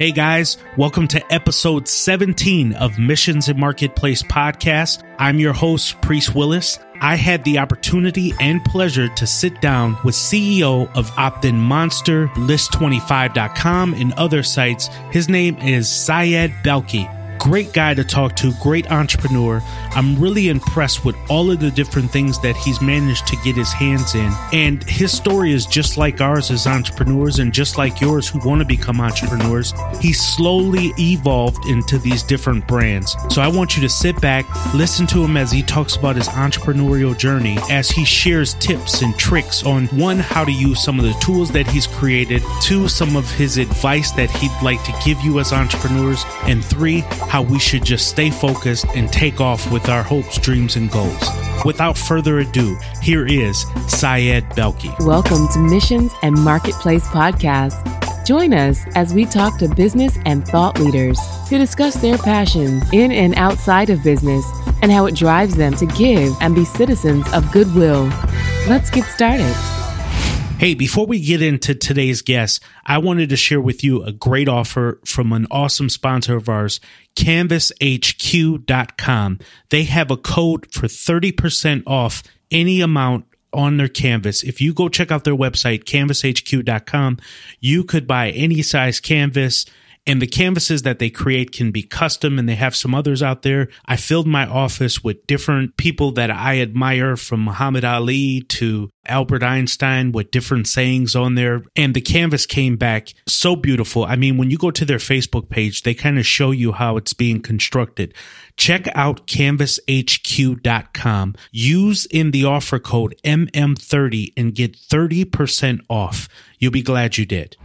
Hey guys, welcome to episode 17 of Missions and Marketplace podcast. I'm your host, Priest Willis. I had the opportunity and pleasure to sit down with CEO of Opt-in Monster, List25.com, and other sites. His name is Syed Balkhi. Great guy to talk to, great entrepreneur. I'm really impressed with all of the different things that he's managed to get his hands in. And his story is just like ours as entrepreneurs and just like yours who want to become entrepreneurs. He slowly evolved into these different brands. So I want you to sit back, listen to him as he talks about his entrepreneurial journey, as he shares tips and tricks on one, how to use some of the tools that he's created, two, some of his advice that he'd like to give you as entrepreneurs, and three, how we should just stay focused and take off with our hopes, dreams, and goals. Without further ado, here is Syed Balkhi. Welcome to Missions and Marketplace Podcast. Join us as we talk to business and thought leaders to discuss their passions in and outside of business and how it drives them to give and be citizens of goodwill. Let's get started. Hey, before we get into today's guest, I wanted to share with you a great offer from an awesome sponsor of ours, canvashq.com. They have a code for 30% off any amount on their canvas. If you go check out their website, canvashq.com, you could buy any size canvas and the canvases that they create can be custom and they have some others out there. I filled my office with different people that I admire from Muhammad Ali to Albert Einstein with different sayings on there. And the canvas came back so beautiful. I mean, when you go to their Facebook page, they kind of show you how it's being constructed. Check out canvashq.com. Use in the offer code MM30 and get 30% off. You'll be glad you did.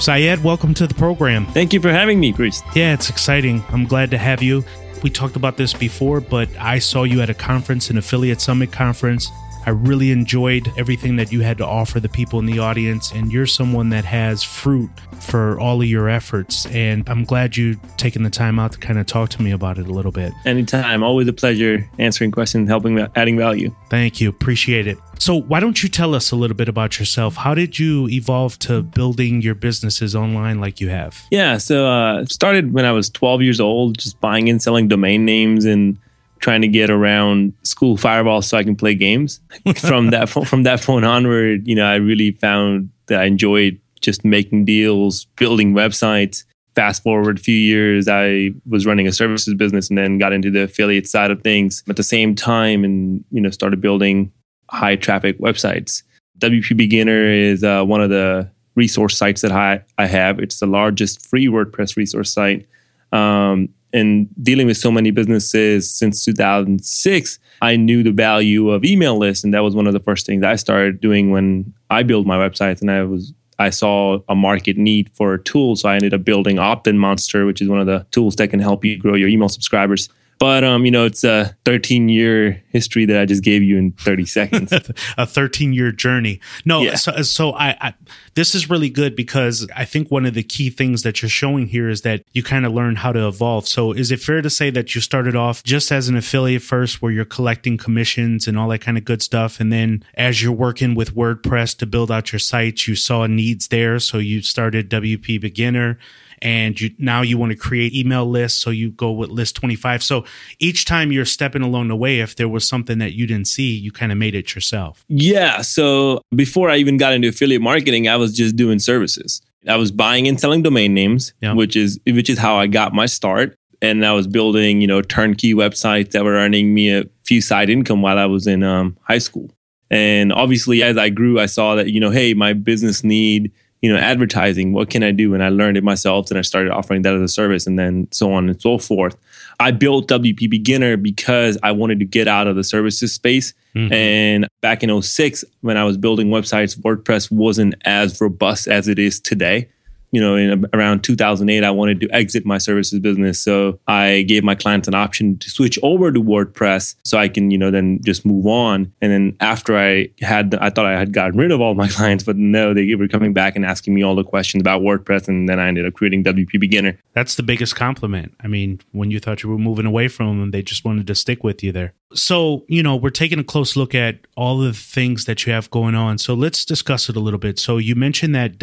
Syed, welcome to the program. Thank you for having me, Priest. Yeah, it's exciting. I'm glad to have you. We talked about this before, but I saw you at a conference, an affiliate summit conference. I really enjoyed everything that you had to offer the people in the audience, and you're someone that has fruit for all of your efforts. And I'm glad you taking the time out to kind of talk to me about it a little bit. Anytime, always a pleasure answering questions, helping, adding value. Thank you, appreciate it. So, why don't you tell us a little bit about yourself? How did you evolve to building your businesses online like you have? Yeah, so uh, started when I was 12 years old, just buying and selling domain names and trying to get around school firewall so I can play games. from that from that point onward, you know, I really found that I enjoyed just making deals, building websites. Fast forward a few years, I was running a services business and then got into the affiliate side of things at the same time, and you know, started building high traffic websites. WP Beginner is uh, one of the resource sites that I, I have. It's the largest free WordPress resource site. Um, and dealing with so many businesses since 2006, I knew the value of email lists, and that was one of the first things I started doing when I built my websites. And I was I saw a market need for a tool, so I ended up building Opt-in Monster, which is one of the tools that can help you grow your email subscribers. But um, you know, it's a 13 year history that I just gave you in 30 seconds. a 13 year journey. No, yeah. so, so I, I, this is really good because I think one of the key things that you're showing here is that you kind of learn how to evolve. So is it fair to say that you started off just as an affiliate first, where you're collecting commissions and all that kind of good stuff, and then as you're working with WordPress to build out your sites, you saw needs there, so you started WP Beginner and you now you want to create email lists so you go with list 25 so each time you're stepping along the way if there was something that you didn't see you kind of made it yourself. Yeah so before i even got into affiliate marketing i was just doing services. I was buying and selling domain names yeah. which is which is how i got my start. And i was building you know turnkey websites that were earning me a few side income while i was in um, high school. And obviously as i grew i saw that you know hey my business need you know, advertising, what can I do? And I learned it myself and I started offering that as a service and then so on and so forth. I built WP Beginner because I wanted to get out of the services space. Mm-hmm. And back in 06, when I was building websites, WordPress wasn't as robust as it is today you know, in around 2008, I wanted to exit my services business. So I gave my clients an option to switch over to WordPress so I can, you know, then just move on. And then after I had, I thought I had gotten rid of all my clients, but no, they were coming back and asking me all the questions about WordPress. And then I ended up creating WP Beginner. That's the biggest compliment. I mean, when you thought you were moving away from them, they just wanted to stick with you there. So, you know, we're taking a close look at all the things that you have going on. So let's discuss it a little bit. So you mentioned that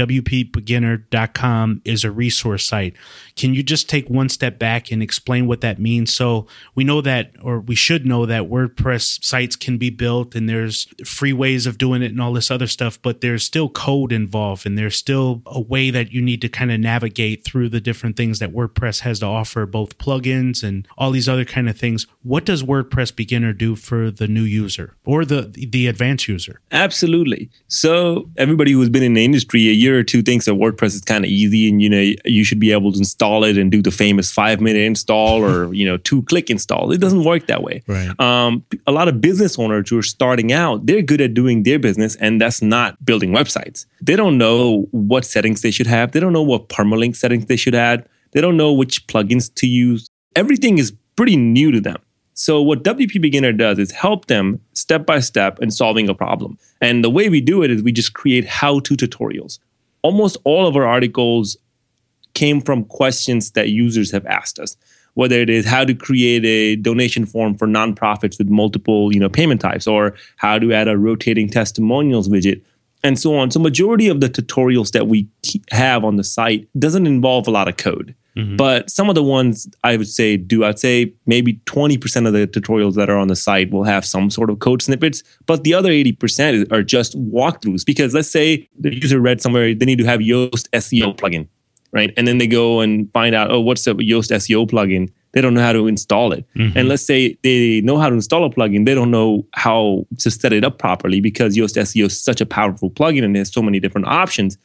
WPBeginner.com is a resource site. Can you just take one step back and explain what that means? So we know that, or we should know that WordPress sites can be built and there's free ways of doing it and all this other stuff, but there's still code involved and there's still a way that you need to kind of navigate through the different things that WordPress has to offer, both plugins and all these other kind of things. What does WordPress beginner do for the new user or the the advanced user? Absolutely. So everybody who's been in the industry a year or two thinks that WordPress is kind of easy and you know you should be able to install it and do the famous five minute install or you know two click install. It doesn't work that way. Right. Um, a lot of business owners who are starting out, they're good at doing their business, and that's not building websites. They don't know what settings they should have. They don't know what permalink settings they should add. They don't know which plugins to use. Everything is pretty new to them. So what WP Beginner does is help them step by step in solving a problem. And the way we do it is we just create how-to tutorials. Almost all of our articles came from questions that users have asked us. Whether it is how to create a donation form for nonprofits with multiple, you know, payment types, or how to add a rotating testimonials widget, and so on. So majority of the tutorials that we have on the site doesn't involve a lot of code. Mm-hmm. But some of the ones I would say do, I'd say maybe 20% of the tutorials that are on the site will have some sort of code snippets, but the other 80% are just walkthroughs. Because let's say the user read somewhere they need to have Yoast SEO plugin, right? And then they go and find out, oh, what's the Yoast SEO plugin? They don't know how to install it. Mm-hmm. And let's say they know how to install a plugin, they don't know how to set it up properly because Yoast SEO is such a powerful plugin and there's so many different options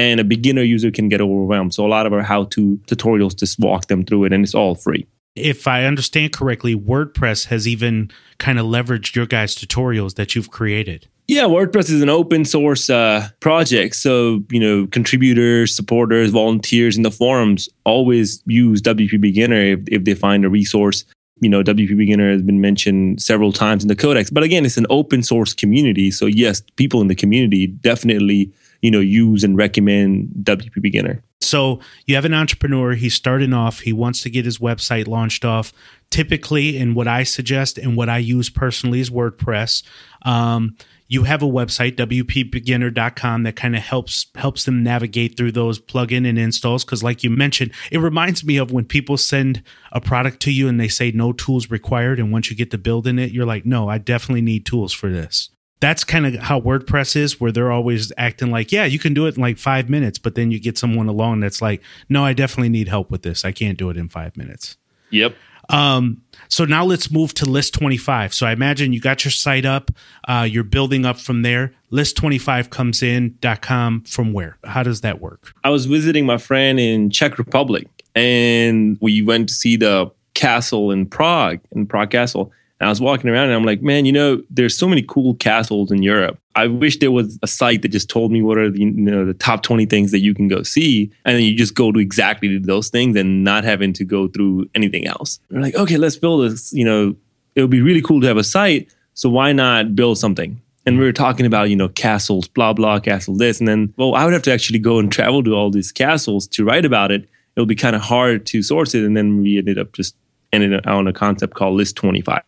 and a beginner user can get overwhelmed. So a lot of our how-to tutorials just walk them through it, and it's all free. If I understand correctly, WordPress has even kind of leveraged your guys' tutorials that you've created. Yeah, WordPress is an open source uh, project. So, you know, contributors, supporters, volunteers in the forums always use WP Beginner if, if they find a resource. You know, WP Beginner has been mentioned several times in the codex. But again, it's an open source community. So, yes, people in the community definitely you know use and recommend WP Beginner. So you have an entrepreneur. He's starting off. He wants to get his website launched off. Typically, and what I suggest and what I use personally is WordPress. Um, you have a website wpbeginner.com that kind of helps helps them navigate through those plugin and installs because like you mentioned it reminds me of when people send a product to you and they say no tools required and once you get to building it you're like no i definitely need tools for this that's kind of how WordPress is, where they're always acting like, yeah, you can do it in like five minutes, but then you get someone along that's like, no, I definitely need help with this. I can't do it in five minutes. Yep. Um, so now let's move to list 25. So I imagine you got your site up, uh, you're building up from there. List 25 comes in.com from where? How does that work? I was visiting my friend in Czech Republic and we went to see the castle in Prague, in Prague Castle. And I was walking around and I'm like, man, you know, there's so many cool castles in Europe. I wish there was a site that just told me what are the you know the top 20 things that you can go see, and then you just go to exactly those things and not having to go through anything else. We're like, okay, let's build this. You know, it would be really cool to have a site. So why not build something? And we were talking about, you know, castles, blah, blah, castle this. And then, well, I would have to actually go and travel to all these castles to write about it. It'll be kind of hard to source it. And then we ended up just ended up on a concept called List 25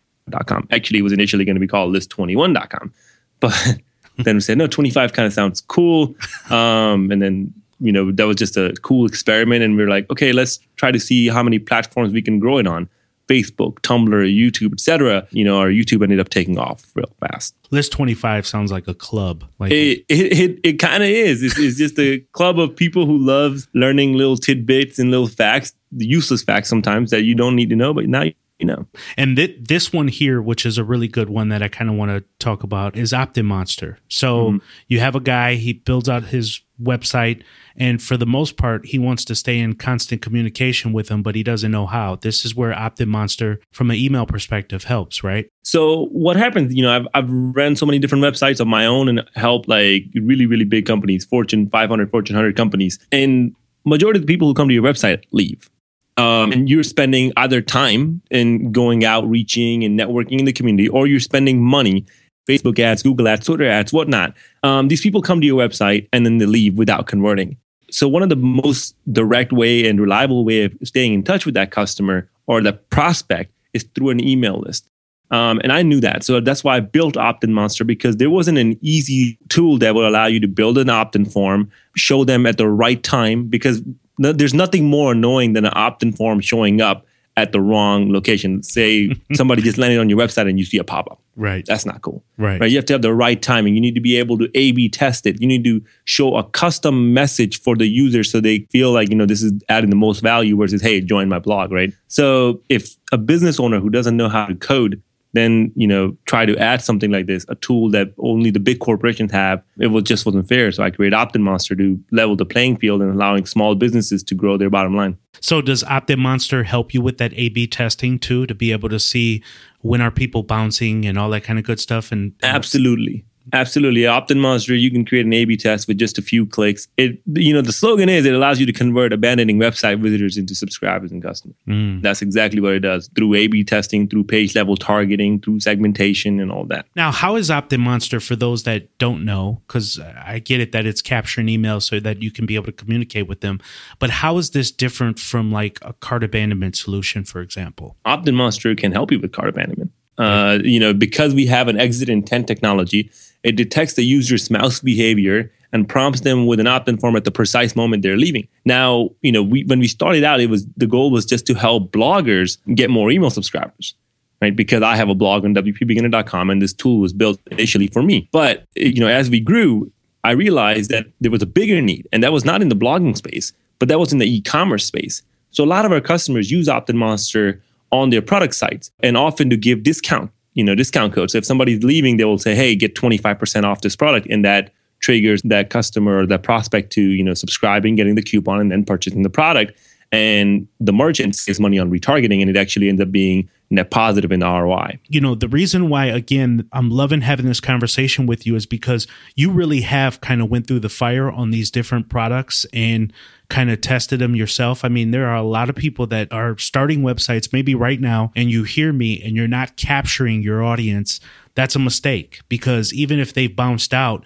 com. Actually, it was initially going to be called list21.com. But then we said, no, 25 kind of sounds cool. Um, and then, you know, that was just a cool experiment. And we are like, okay, let's try to see how many platforms we can grow it on. Facebook, Tumblr, YouTube, etc. You know, our YouTube ended up taking off real fast. List 25 sounds like a club. Like it, it, it, it kind of is. It's, it's just a club of people who love learning little tidbits and little facts, the useless facts sometimes that you don't need to know, but now you know. And th- this one here, which is a really good one that I kind of want to talk about, is OptinMonster. So mm-hmm. you have a guy, he builds out his website, and for the most part, he wants to stay in constant communication with them, but he doesn't know how. This is where OptinMonster, from an email perspective, helps, right? So what happens, you know, I've, I've ran so many different websites of my own and help like really, really big companies, Fortune 500, Fortune 100 companies. And majority of the people who come to your website leave um, and you're spending either time in going out, reaching and networking in the community, or you're spending money, Facebook ads, Google ads, Twitter ads, whatnot. Um, these people come to your website and then they leave without converting. So one of the most direct way and reliable way of staying in touch with that customer or the prospect is through an email list. Um, and I knew that. So that's why I built Opt-in Monster because there wasn't an easy tool that would allow you to build an opt-in form, show them at the right time, because no, there's nothing more annoying than an opt-in form showing up at the wrong location. Say somebody just landed on your website and you see a pop-up. Right. That's not cool. Right. right. You have to have the right timing. You need to be able to A/B test it. You need to show a custom message for the user so they feel like you know this is adding the most value versus hey, join my blog. Right. So if a business owner who doesn't know how to code then you know try to add something like this a tool that only the big corporations have. It was just wasn't fair. So i created opt-in monster to level the playing field and allowing small businesses to grow their bottom line. So does opt-in monster help you with that a b testing too to be able to see when are people bouncing and all that kind of good stuff and absolutely Absolutely. Opt-in Monster, you can create an A-B test with just a few clicks. It, you know, the slogan is it allows you to convert abandoning website visitors into subscribers and customers. Mm. That's exactly what it does through A-B testing, through page level targeting, through segmentation and all that. Now, how is Opt-in Monster for those that don't know? Because I get it that it's capturing emails so that you can be able to communicate with them. But how is this different from like a cart abandonment solution, for example? Opt-in Monster can help you with cart abandonment. Uh, you know, because we have an exit intent technology, it detects the user's mouse behavior and prompts them with an opt-in form at the precise moment they're leaving. Now, you know, we, when we started out, it was the goal was just to help bloggers get more email subscribers, right? Because I have a blog on wpbeginner.com, and this tool was built initially for me. But you know, as we grew, I realized that there was a bigger need, and that was not in the blogging space, but that was in the e-commerce space. So a lot of our customers use Opt-in Monster on their product sites and often to give discount, you know, discount codes. So if somebody's leaving, they will say, hey, get 25% off this product. And that triggers that customer or that prospect to, you know, subscribing, getting the coupon, and then purchasing the product. And the merchant saves money on retargeting, and it actually ends up being net positive in ROI. You know, the reason why again I'm loving having this conversation with you is because you really have kind of went through the fire on these different products and kind of tested them yourself. I mean, there are a lot of people that are starting websites maybe right now and you hear me and you're not capturing your audience. That's a mistake because even if they've bounced out,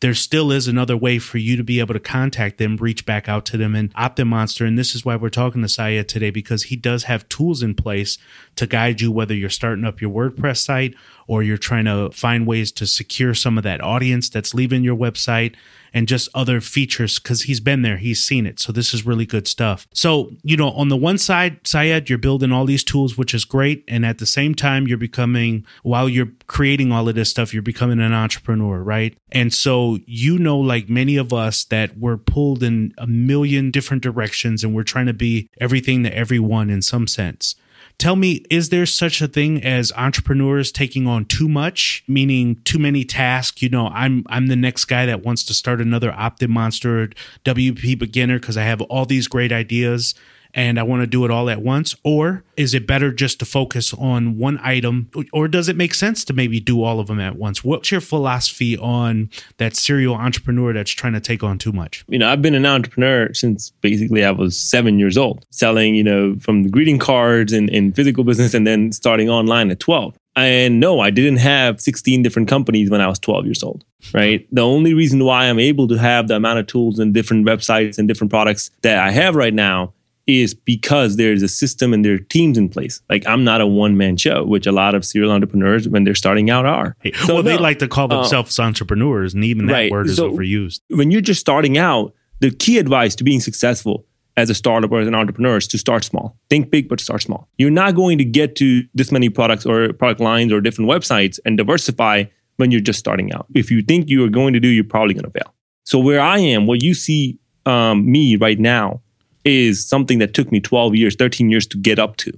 there still is another way for you to be able to contact them, reach back out to them, and Opt-in Monster. And this is why we're talking to Syed today because he does have tools in place to guide you whether you're starting up your WordPress site or you're trying to find ways to secure some of that audience that's leaving your website and just other features because he's been there, he's seen it. So this is really good stuff. So, you know, on the one side, Syed, you're building all these tools, which is great. And at the same time, you're becoming, while you're creating all of this stuff, you're becoming an entrepreneur, right? And so, you know, like many of us, that we're pulled in a million different directions and we're trying to be everything to everyone in some sense. Tell me, is there such a thing as entrepreneurs taking on too much, meaning too many tasks? You know, I'm I'm the next guy that wants to start another Opt-in Monster WP beginner because I have all these great ideas and I want to do it all at once? Or is it better just to focus on one item? Or does it make sense to maybe do all of them at once? What's your philosophy on that serial entrepreneur that's trying to take on too much? You know, I've been an entrepreneur since basically I was seven years old, selling, you know, from greeting cards and in physical business and then starting online at 12. And no, I didn't have 16 different companies when I was 12 years old, right? The only reason why I'm able to have the amount of tools and different websites and different products that I have right now is because there's a system and there are teams in place. Like I'm not a one man show, which a lot of serial entrepreneurs when they're starting out are. So well, they no, like to call uh, themselves uh, entrepreneurs, and even that right. word is so overused. When you're just starting out, the key advice to being successful as a startup or as an entrepreneur is to start small. Think big, but start small. You're not going to get to this many products or product lines or different websites and diversify when you're just starting out. If you think you are going to do, you're probably going to fail. So where I am, what you see um, me right now is something that took me 12 years, 13 years to get up to.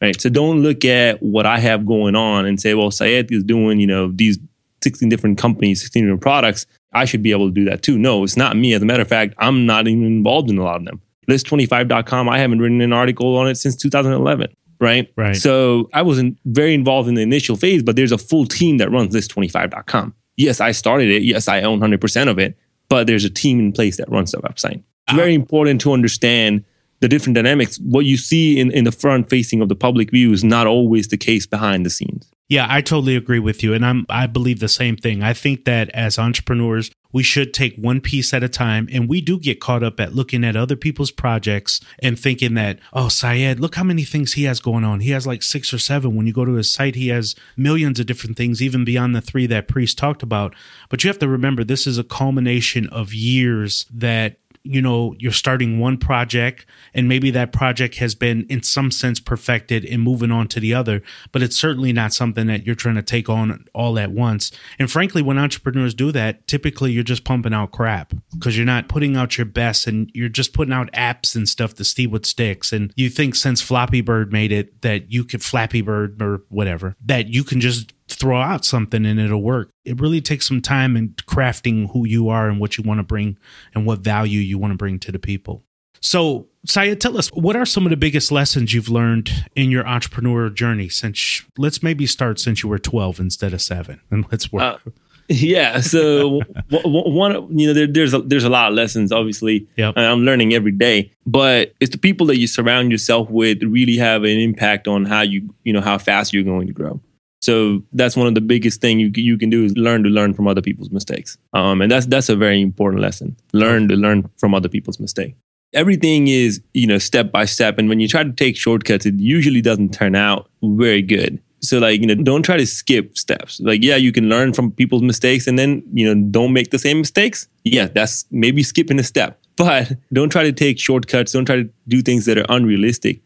Right. So don't look at what I have going on and say, well, Syed is doing, you know, these 16 different companies, 16 different products. I should be able to do that too. No, it's not me. As a matter of fact, I'm not even involved in a lot of them. List25.com, I haven't written an article on it since 2011. Right. Right. So I wasn't very involved in the initial phase, but there's a full team that runs list25.com. Yes, I started it. Yes, I own 100% of it, but there's a team in place that runs the website. It's ah. very important to understand the different dynamics. What you see in, in the front facing of the public view is not always the case behind the scenes. Yeah, I totally agree with you. And I'm I believe the same thing. I think that as entrepreneurs, we should take one piece at a time. And we do get caught up at looking at other people's projects and thinking that, oh, Syed, look how many things he has going on. He has like six or seven. When you go to his site, he has millions of different things, even beyond the three that Priest talked about. But you have to remember, this is a culmination of years that you know you're starting one project and maybe that project has been in some sense perfected and moving on to the other but it's certainly not something that you're trying to take on all at once. And frankly when entrepreneurs do that typically you're just pumping out crap because you're not putting out your best and you're just putting out apps and stuff to see what sticks. And you think since Flappy Bird made it that you could Flappy Bird or whatever that you can just throw out something and it'll work. It really takes some time in crafting who you are and what you want to bring and what value you want to bring to the people. So, Syed, tell us what are some of the biggest lessons you've learned in your entrepreneur journey since let's maybe start since you were 12 instead of 7 and let's work. Uh, yeah, so one you know there, there's a, there's a lot of lessons obviously. Yep. I'm learning every day, but it's the people that you surround yourself with really have an impact on how you you know how fast you're going to grow. So that's one of the biggest thing you you can do is learn to learn from other people's mistakes. Um, and that's that's a very important lesson. Learn to learn from other people's mistakes. Everything is you know step by step, and when you try to take shortcuts, it usually doesn't turn out very good. So like you know don't try to skip steps. Like yeah, you can learn from people's mistakes, and then you know don't make the same mistakes. Yeah, that's maybe skipping a step. But don't try to take shortcuts. Don't try to do things that are unrealistic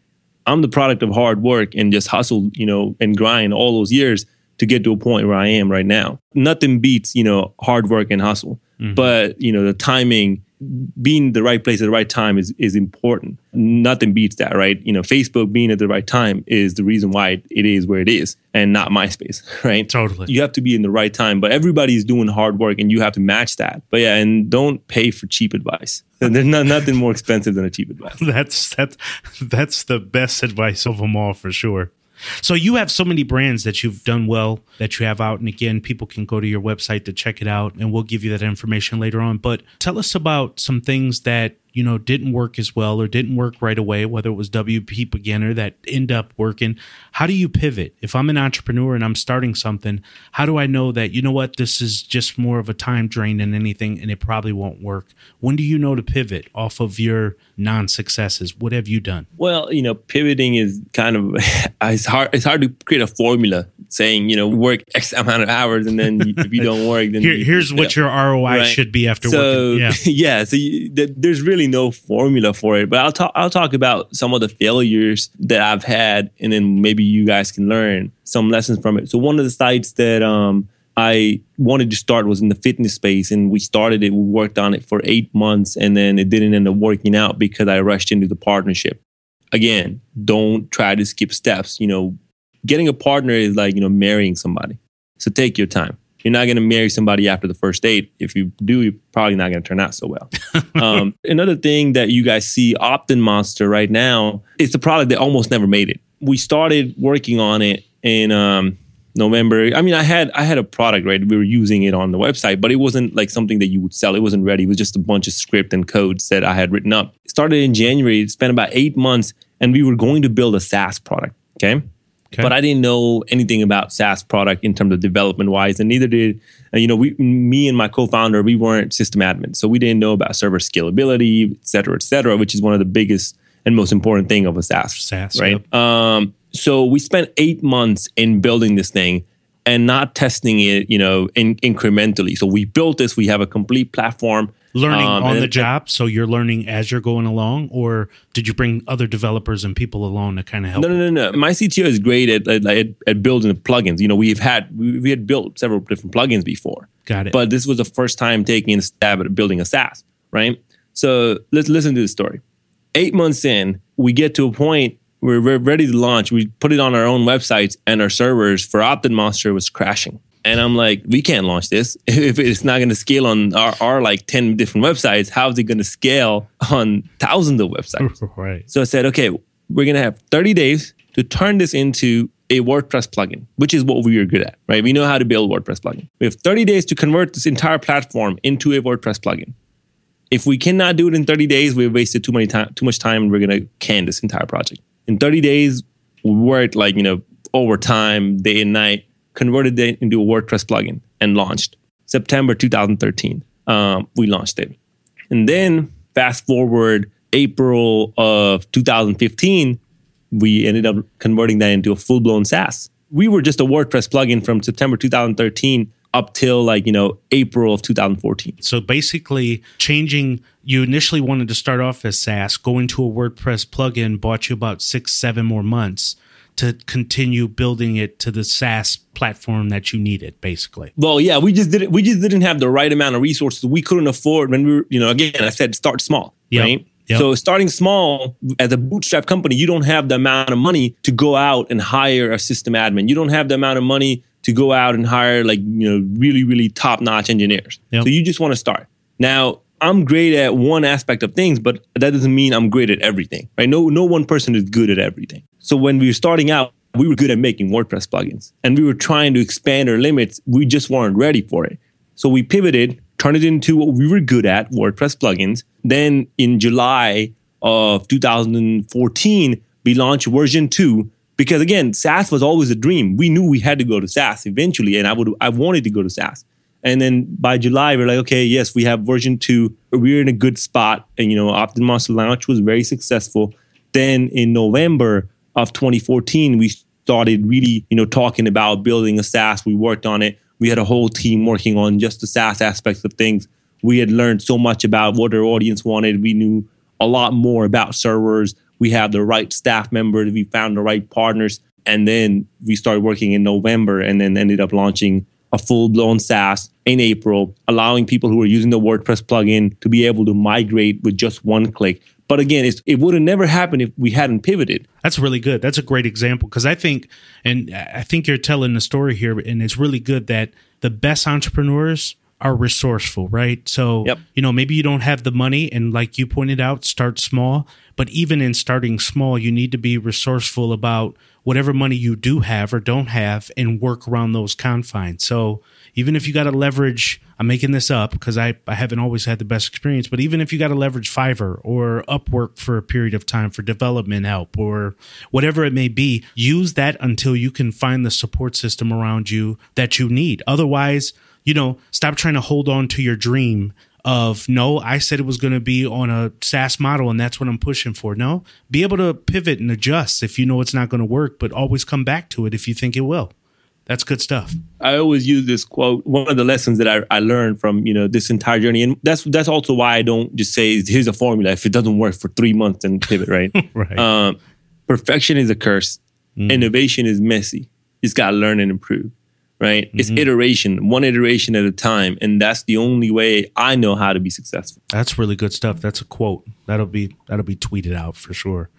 I'm the product of hard work and just hustle, you know, and grind all those years to get to a point where I am right now. Nothing beats, you know, hard work and hustle. Mm-hmm. But, you know, the timing being the right place at the right time is is important. Nothing beats that, right? You know, Facebook being at the right time is the reason why it is where it is, and not MySpace, right? Totally. You have to be in the right time, but everybody's doing hard work, and you have to match that. But yeah, and don't pay for cheap advice. There's not, nothing more expensive than a cheap advice. That's that's that's the best advice of them all for sure. So you have so many brands that you've done well that you have out. And again, people can go to your website to check it out and we'll give you that information later on. But tell us about some things that you know didn't work as well or didn't work right away whether it was wp beginner that end up working how do you pivot? If i'm an entrepreneur and i'm starting something how do i know that you know what this is just more of a time drain than anything and it probably won't work? When do you know to pivot off of your non-successes? What have you done? Well you know pivoting is kind of it's hard it's hard to create a formula saying you know work x amount of hours and then if you don't work then Here, here's you, what your roi right? should be after so, working. Yeah, yeah so you, there's really really no formula for it, but I'll talk I'll talk about some of the failures that I've had and then maybe you guys can learn some lessons from it. So one of the sites that um, I wanted to start was in the fitness space and we started it, we worked on it for 8 months and then it didn't end up working out because I rushed into the partnership. Again, don't try to skip steps, you know, getting a partner is like, you know, marrying somebody. So take your time you're not going to marry somebody after the first date. If you do, you're probably not going to turn out so well. um, another thing that you guys see, Optin Monster right now, it's a product that almost never made it. We started working on it in um, November. I mean, I had I had a product right. We were using it on the website, but it wasn't like something that you would sell. It wasn't ready. It was just a bunch of script and codes that I had written up. It started in January. It spent about eight months, and we were going to build a SaaS product. Okay. Okay. But I didn't know anything about SaaS product in terms of development wise, and neither did uh, you know we, me and my co-founder. We weren't system admins, so we didn't know about server scalability, et cetera, et cetera, which is one of the biggest and most important thing of a SaaS. SaaS, right? Yep. Um, so we spent eight months in building this thing and not testing it, you know, in, incrementally. So we built this. We have a complete platform learning um, on the job so you're learning as you're going along or did you bring other developers and people along to kind of help no no no no. My cto is great at, at, at building plugins. You know we've had we, we, had built several different plugins before. Got it. But this was the first time taking a stab at building a saas right? So let's listen to the story. Eight months in we get to a point where we're ready to launch. We put it on our own websites and our servers for optin monster was crashing and I'm like, we can't launch this if it's not going to scale on our, our like 10 different websites. How is it going to scale on thousands of websites? right. So I said, okay, we're going to have 30 days to turn this into a WordPress plugin, which is what we are good at, right? We know how to build WordPress plugin. We have 30 days to convert this entire platform into a WordPress plugin. If we cannot do it in 30 days, we've wasted too many time, too much time, and we're going to can this entire project. In 30 days, we worked like you know overtime, day and night converted it into a WordPress plugin and launched September 2013. um, we launched it. And then fast forward April of 2015, we ended up converting that into a full blown SaaS. We were just a WordPress plugin from September 2013 up till like, you know, April of 2014. So basically, changing, you initially wanted to start off as SaaS, going to a WordPress plugin bought you about six, seven more months to continue building it to the SaaS platform that you needed, basically. Well, yeah, we just didn't we just didn't have the right amount of resources. We couldn't afford when we were, you know, again, I said start small, Yep. right? Yep. So starting small as a bootstrap company, you don't have the amount of money to go out and hire a system admin. You don't have the amount of money to go out and hire like, you know, really, really top-notch engineers. Yep. So you just want to start. Now, I'm great at one aspect of things, but that doesn't mean I'm great at everything. Right? No, no one person is good at everything. So when we were starting out, we were good at making WordPress plugins and we were trying to expand our limits. We just weren't ready for it. So we pivoted, turned it into what we were good at, WordPress plugins. Then in July of 2014, we launched version two because again, SaaS was always a dream. We knew we had to go to SaaS eventually, and I would I wanted to go to SaaS. And then by July, we're like, okay, yes, we have version two. We're in a good spot. And, you know, OptinMonster launch was very successful. Then in November of 2014, we started really, you know, talking about building a SaaS. We worked on it. We had a whole team working on just the SaaS aspects of things. We had learned so much about what our audience wanted. We knew a lot more about servers. We had the right staff members. We found the right partners. And then we started working in November and then ended up launching a full blown SaaS in April, allowing people who are using the WordPress plugin to be able to migrate with just one click. But again, it's, it would have never happened if we hadn't pivoted. That's really good. That's a great example because I think, and I think you're telling the story here, and it's really good that the best entrepreneurs are resourceful, right? So, Yep. you know, maybe you don't have the money, and like you pointed out, start small. But even in starting small, you need to be resourceful about whatever money you do have or don't have and work around those confines. So, even if you got to leverage, I'm making this up because I, I haven't always had the best experience, but even if you got to leverage Fiverr or Upwork for a period of time for development help or whatever it may be, use that until you can find the support system around you that you need. Otherwise, you know, stop trying to hold on to your dream of no, I said it was going to be on a SaaS model and that's what I'm pushing for. No, be able to pivot and adjust if you know it's not going to work, but always come back to it if you think it will. That's good stuff. I always use this quote. One of the lessons that I, I learned from you know this entire journey, and that's that's also why I don't just say here's a formula. If it doesn't work for three months, then pivot. Right. Right. Um, perfection is a curse. Innovation is messy. You just gotta learn and improve. Right. It's mm-hmm. iteration, one iteration at a time, and that's the only way I know how to be successful. That's really good stuff. That's a quote. That'll be that'll be tweeted out for sure.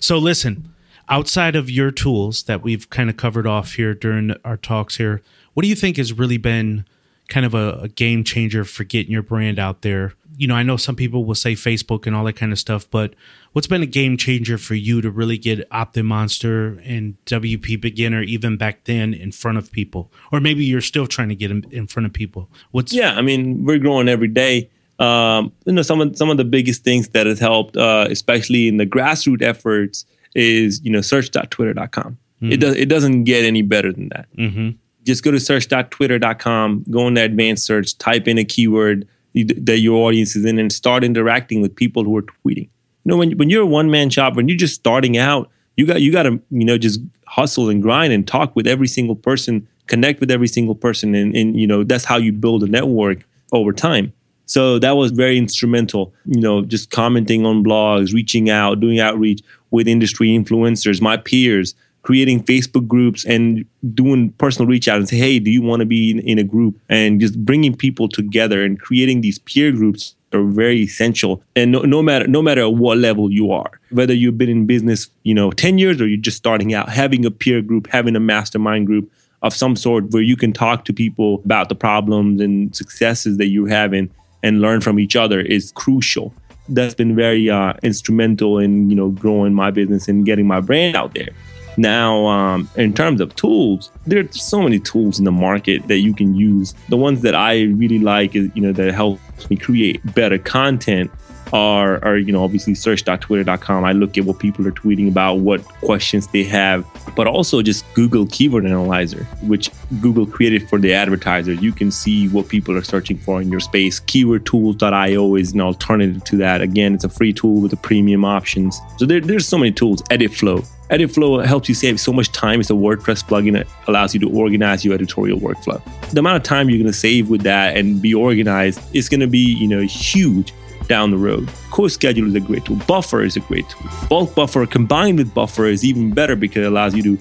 So listen, outside of your tools that we've kind of covered off here during our talks here, what do you think has really been kind of a, a game changer for getting your brand out there? You know, I know some people will say Facebook and all that kind of stuff, but what's been a game changer for you to really get OptinMonster and WP Beginner even back then in front of people? Or maybe you're still trying to get them in front of people. What's Yeah, I mean, we're growing every day. Um, you know, some of some of the biggest things that has helped, uh, especially in the grassroots efforts, is you know search.twitter.com. It does it doesn't get any better than that. Mhm. Just go to search.twitter.com, go into advanced search, type in a keyword that your audience is in, and start interacting with people who are tweeting. You know, when when you're a one man shop, when you're just starting out, you got you got to you know just hustle and grind and talk with every single person, connect with every single person, and and you know that's how you build a network over time. So that was very instrumental, you know, just commenting on blogs, reaching out, doing outreach with industry influencers, my peers, creating Facebook groups and doing personal reach out and say, hey, do you want to be in, in a group? And just bringing people together and creating these peer groups are very essential. And no, no matter no matter what level you are, whether you've been in business, you know, 10 years or you're just starting out, having a peer group, having a mastermind group of some sort where you can talk to people about the problems and successes that you're having and learn from each other is crucial. That's been very uh, instrumental in you know growing my business and getting my brand out there. Now, um, in terms of tools, there's so many tools in the market that you can use. The ones that I really like is you know that helps me create better content are, are you know, obviously search.twitter.com. I look at what people are tweeting about, what questions they have, but also just Google Keyword Analyzer, which Google created for the advertisers. You can see what people are searching for in your space. Keywordtools.io is an alternative to that. Again, it's a free tool with the premium options. So there, there's so many tools. Editflow. Editflow helps you save so much time. It's a WordPress plugin that allows you to organize your editorial workflow. The amount of time you're going to save with that and be organized is going to be, you know, huge down the road. CoSchedule is a great tool. Buffer is a great tool. Bulk Buffer combined with Buffer is even better because it allows you to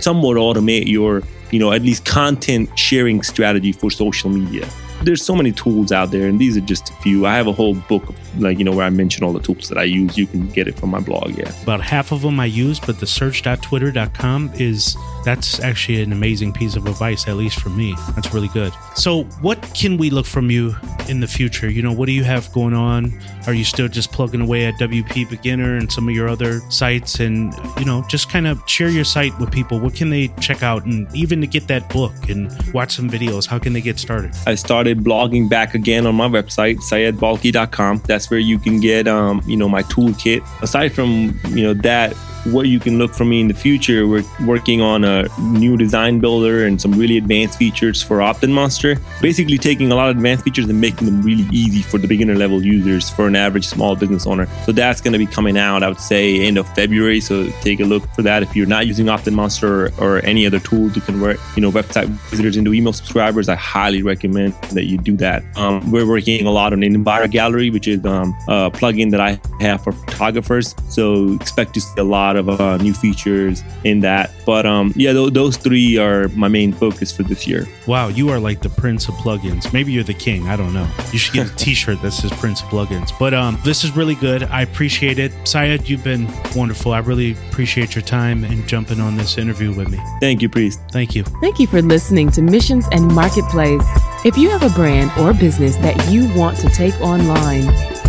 somewhat automate your, you know, at least content sharing strategy for social media there's so many tools out there, and these are just a few. I have a whole book, like you know, where I mention all the tools that I use. You can get it from my blog. Yeah, about half of them I use, but the search.twitter.com is that's actually an amazing piece of advice, at least for me. That's really good. So, what can we look from you in the future? You know, what do you have going on? Are you still just plugging away at WP Beginner and some of your other sites? And, you know, just kind of share your site with people. What can they check out? And even to get that book and watch some videos, how can they get started? I started blogging back again on my website, syedbalkhi.com. That's where you can get, um, you know, my toolkit. Aside from, you know, that, what you can look for me in the future. We're working on a new design builder and some really advanced features for Optin Monster. Basically, taking a lot of advanced features and making them really easy for the beginner level users for an average small business owner. So that's going to be coming out, I would say, end of February. So take a look for that. If you're not using OptinMonster or, or any other tool to convert, you know, website visitors into email subscribers, I highly recommend that you do that. Um, we're working a lot on an Envira Gallery, which is um, a plugin that I have for photographers. So expect to see a lot lot of uh, new features in that. But um, yeah, th- those three are my main focus for this year. Wow, you are like the prince of plugins. Maybe you're the king. I don't know. You should get a T-shirt that says Prince of Plugins. But um, this is really good. I appreciate it, Syed. You've been wonderful. I really appreciate your time and jumping on this interview with me. Thank you, Priest. Thank you. Thank you for listening to Missions and Marketplace. If you have a brand or business that you want to take online,